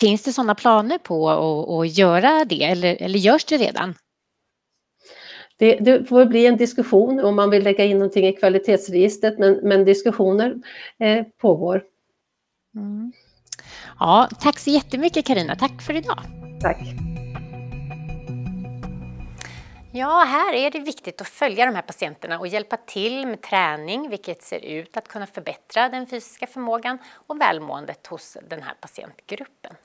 Finns det sådana planer på att, att göra det eller, eller görs det redan? Det, det, får bli en diskussion om man vill lägga in någonting i kvalitetsregistret men, men diskussioner eh, pågår. Mm. Ja, tack så jättemycket Karina. Tack för idag. Tack. Ja, här är det viktigt att följa de här patienterna och hjälpa till med träning, vilket ser ut att kunna förbättra den fysiska förmågan och välmåendet hos den här patientgruppen.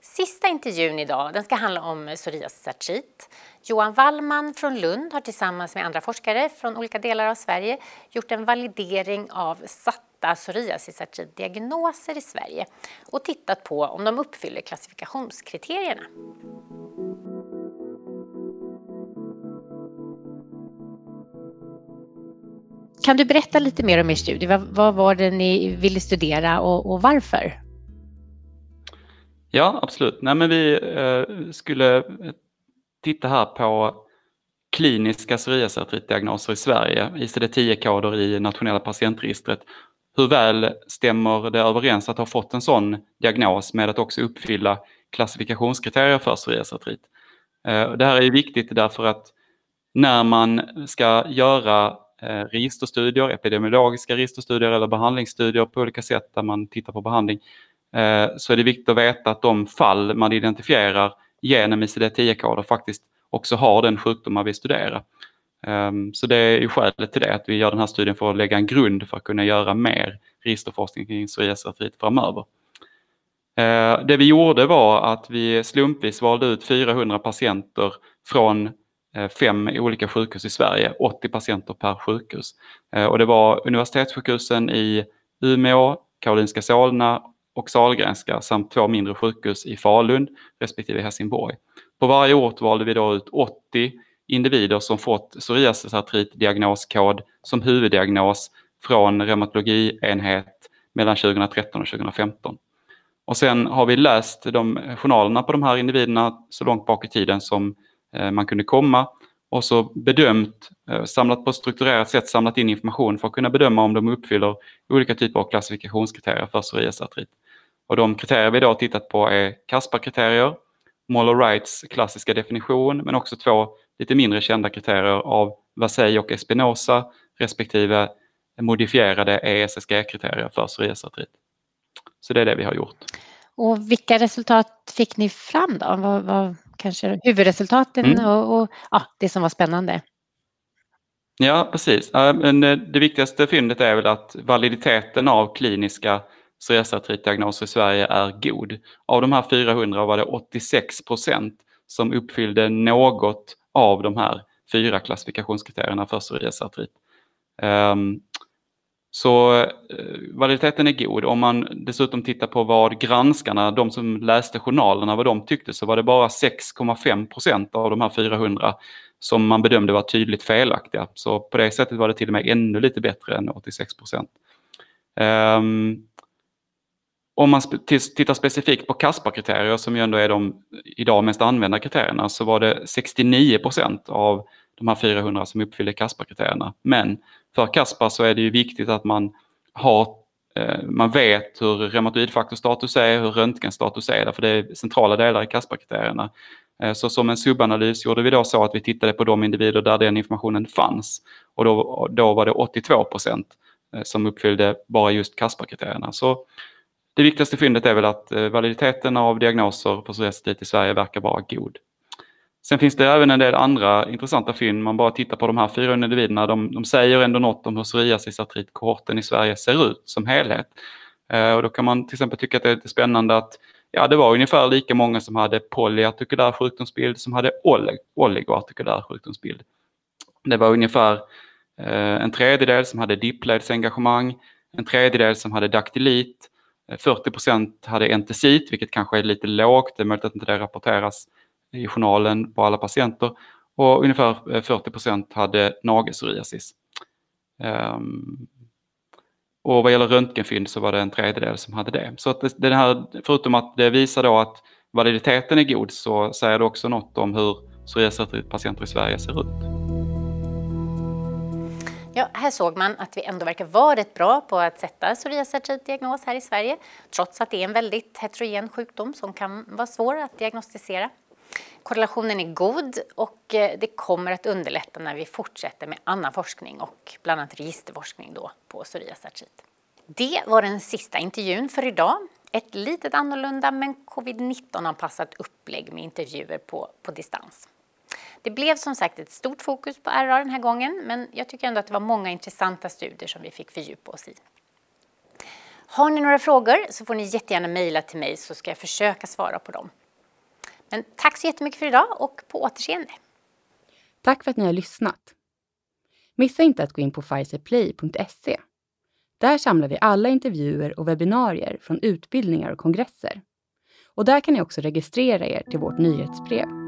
Sista intervjun idag den ska handla om psoriasisartrit. Johan Wallman från Lund har tillsammans med andra forskare från olika delar av Sverige gjort en validering av satta psoriasisartritdiagnoser i Sverige och tittat på om de uppfyller klassifikationskriterierna. Kan du berätta lite mer om er studie? Vad, vad var det ni ville studera och, och varför? Ja, absolut. Nej, men vi eh, skulle titta här på kliniska psoriasisartritdiagnoser i Sverige, ICD-10-koder i nationella patientregistret. Hur väl stämmer det överens att ha fått en sån diagnos med att också uppfylla klassifikationskriterier för psoriasartrit. Eh, det här är viktigt därför att när man ska göra Eh, registerstudier, epidemiologiska registerstudier eller behandlingsstudier på olika sätt där man tittar på behandling, eh, så är det viktigt att veta att de fall man identifierar genom ICD-10-koder faktiskt också har den sjukdom man vill studera. Ehm, så det är ju skälet till det, att vi gör den här studien för att lägga en grund för att kunna göra mer registerforskning kring psoriasisartrit framöver. Eh, det vi gjorde var att vi slumpvis valde ut 400 patienter från Eh, fem olika sjukhus i Sverige, 80 patienter per sjukhus. Eh, och det var universitetssjukhusen i Umeå, Karolinska Solna och Sahlgrenska samt två mindre sjukhus i Falun respektive Helsingborg. På varje ort valde vi då ut 80 individer som fått psoriasisartrit-diagnoskod som huvuddiagnos från reumatologienhet mellan 2013 och 2015. Och sen har vi läst de journalerna på de här individerna så långt bak i tiden som Eh, man kunde komma och så bedömt, eh, samlat på ett strukturerat sätt, samlat in information för att kunna bedöma om de uppfyller olika typer av klassifikationskriterier för psoriasisartrit. Och de kriterier vi då tittat på är Caspar-kriterier, Moller-Wrights klassiska definition, men också två lite mindre kända kriterier av Vasey och Espinosa respektive modifierade ESSG-kriterier för psoriasisartrit. Så det är det vi har gjort. Och vilka resultat fick ni fram då? Vad vad, kanske huvudresultaten mm. och, och ja, det som var spännande? Ja, precis. Men det viktigaste fyndet är väl att validiteten av kliniska psoriasisartritdiagnoser i Sverige är god. Av de här 400 var det 86 procent som uppfyllde något av de här fyra klassifikationskriterierna för psoriasisartrit. Um, så eh, validiteten är god. Om man dessutom tittar på vad granskarna, de som läste journalerna, vad de tyckte så var det bara 6,5 procent av de här 400 som man bedömde var tydligt felaktiga. Så på det sättet var det till och med ännu lite bättre än 86 procent. Um, om man tittar specifikt på Caspar-kriterier som ju ändå är de idag mest använda kriterierna så var det 69 procent av de här 400 som uppfyllde Caspar-kriterierna. Men för Caspar så är det ju viktigt att man, har, eh, man vet hur reumatoidfaktorstatus är, hur röntgenstatus är, för det är centrala delar i Caspar-kriterierna. Eh, så som en subanalys gjorde vi då så att vi tittade på de individer där den informationen fanns och då, då var det 82 procent eh, som uppfyllde bara just Caspar-kriterierna. Så det viktigaste fyndet är väl att validiteten av diagnoser på psoriasis i Sverige verkar vara god. Sen finns det även en del andra intressanta fynd. Man bara tittar på de här fyra individerna. De, de säger ändå något om hur psoriasisartritkohorten i Sverige ser ut som helhet. Eh, och då kan man till exempel tycka att det är lite spännande att ja, det var ungefär lika många som hade polyartikulär sjukdomsbild som hade oligoartikulär sjukdomsbild. Det var ungefär eh, en tredjedel som hade dipledsengagemang, en tredjedel som hade daktylit, 40 eh, procent hade entesit, vilket kanske är lite lågt, det är möjligt att inte det rapporteras i journalen på alla patienter. Och ungefär eh, 40 procent hade nagelpsoriasis. Um, och vad gäller röntgenfynd så var det en tredjedel som hade det. Så att det, det här, förutom att det visar då att validiteten är god så säger det också något om hur psoriasispatienter i Sverige ser ut. Ja, här såg man att vi ändå verkar vara rätt bra på att sätta psoriasisartritdiagnos här i Sverige, trots att det är en väldigt heterogen sjukdom som kan vara svår att diagnostisera. Korrelationen är god och eh, det kommer att underlätta när vi fortsätter med annan forskning och bland annat registerforskning då på psoriasisartrit. Det var den sista intervjun för idag. Ett litet annorlunda men covid-19-anpassat upplägg med intervjuer på, på distans. Det blev som sagt ett stort fokus på RA den här gången, men jag tycker ändå att det var många intressanta studier som vi fick fördjupa oss i. Har ni några frågor så får ni jättegärna mejla till mig så ska jag försöka svara på dem. Men tack så jättemycket för idag och på återseende. Tack för att ni har lyssnat. Missa inte att gå in på pfizerplay.se. Där samlar vi alla intervjuer och webbinarier från utbildningar och kongresser. Och där kan ni också registrera er till vårt nyhetsbrev.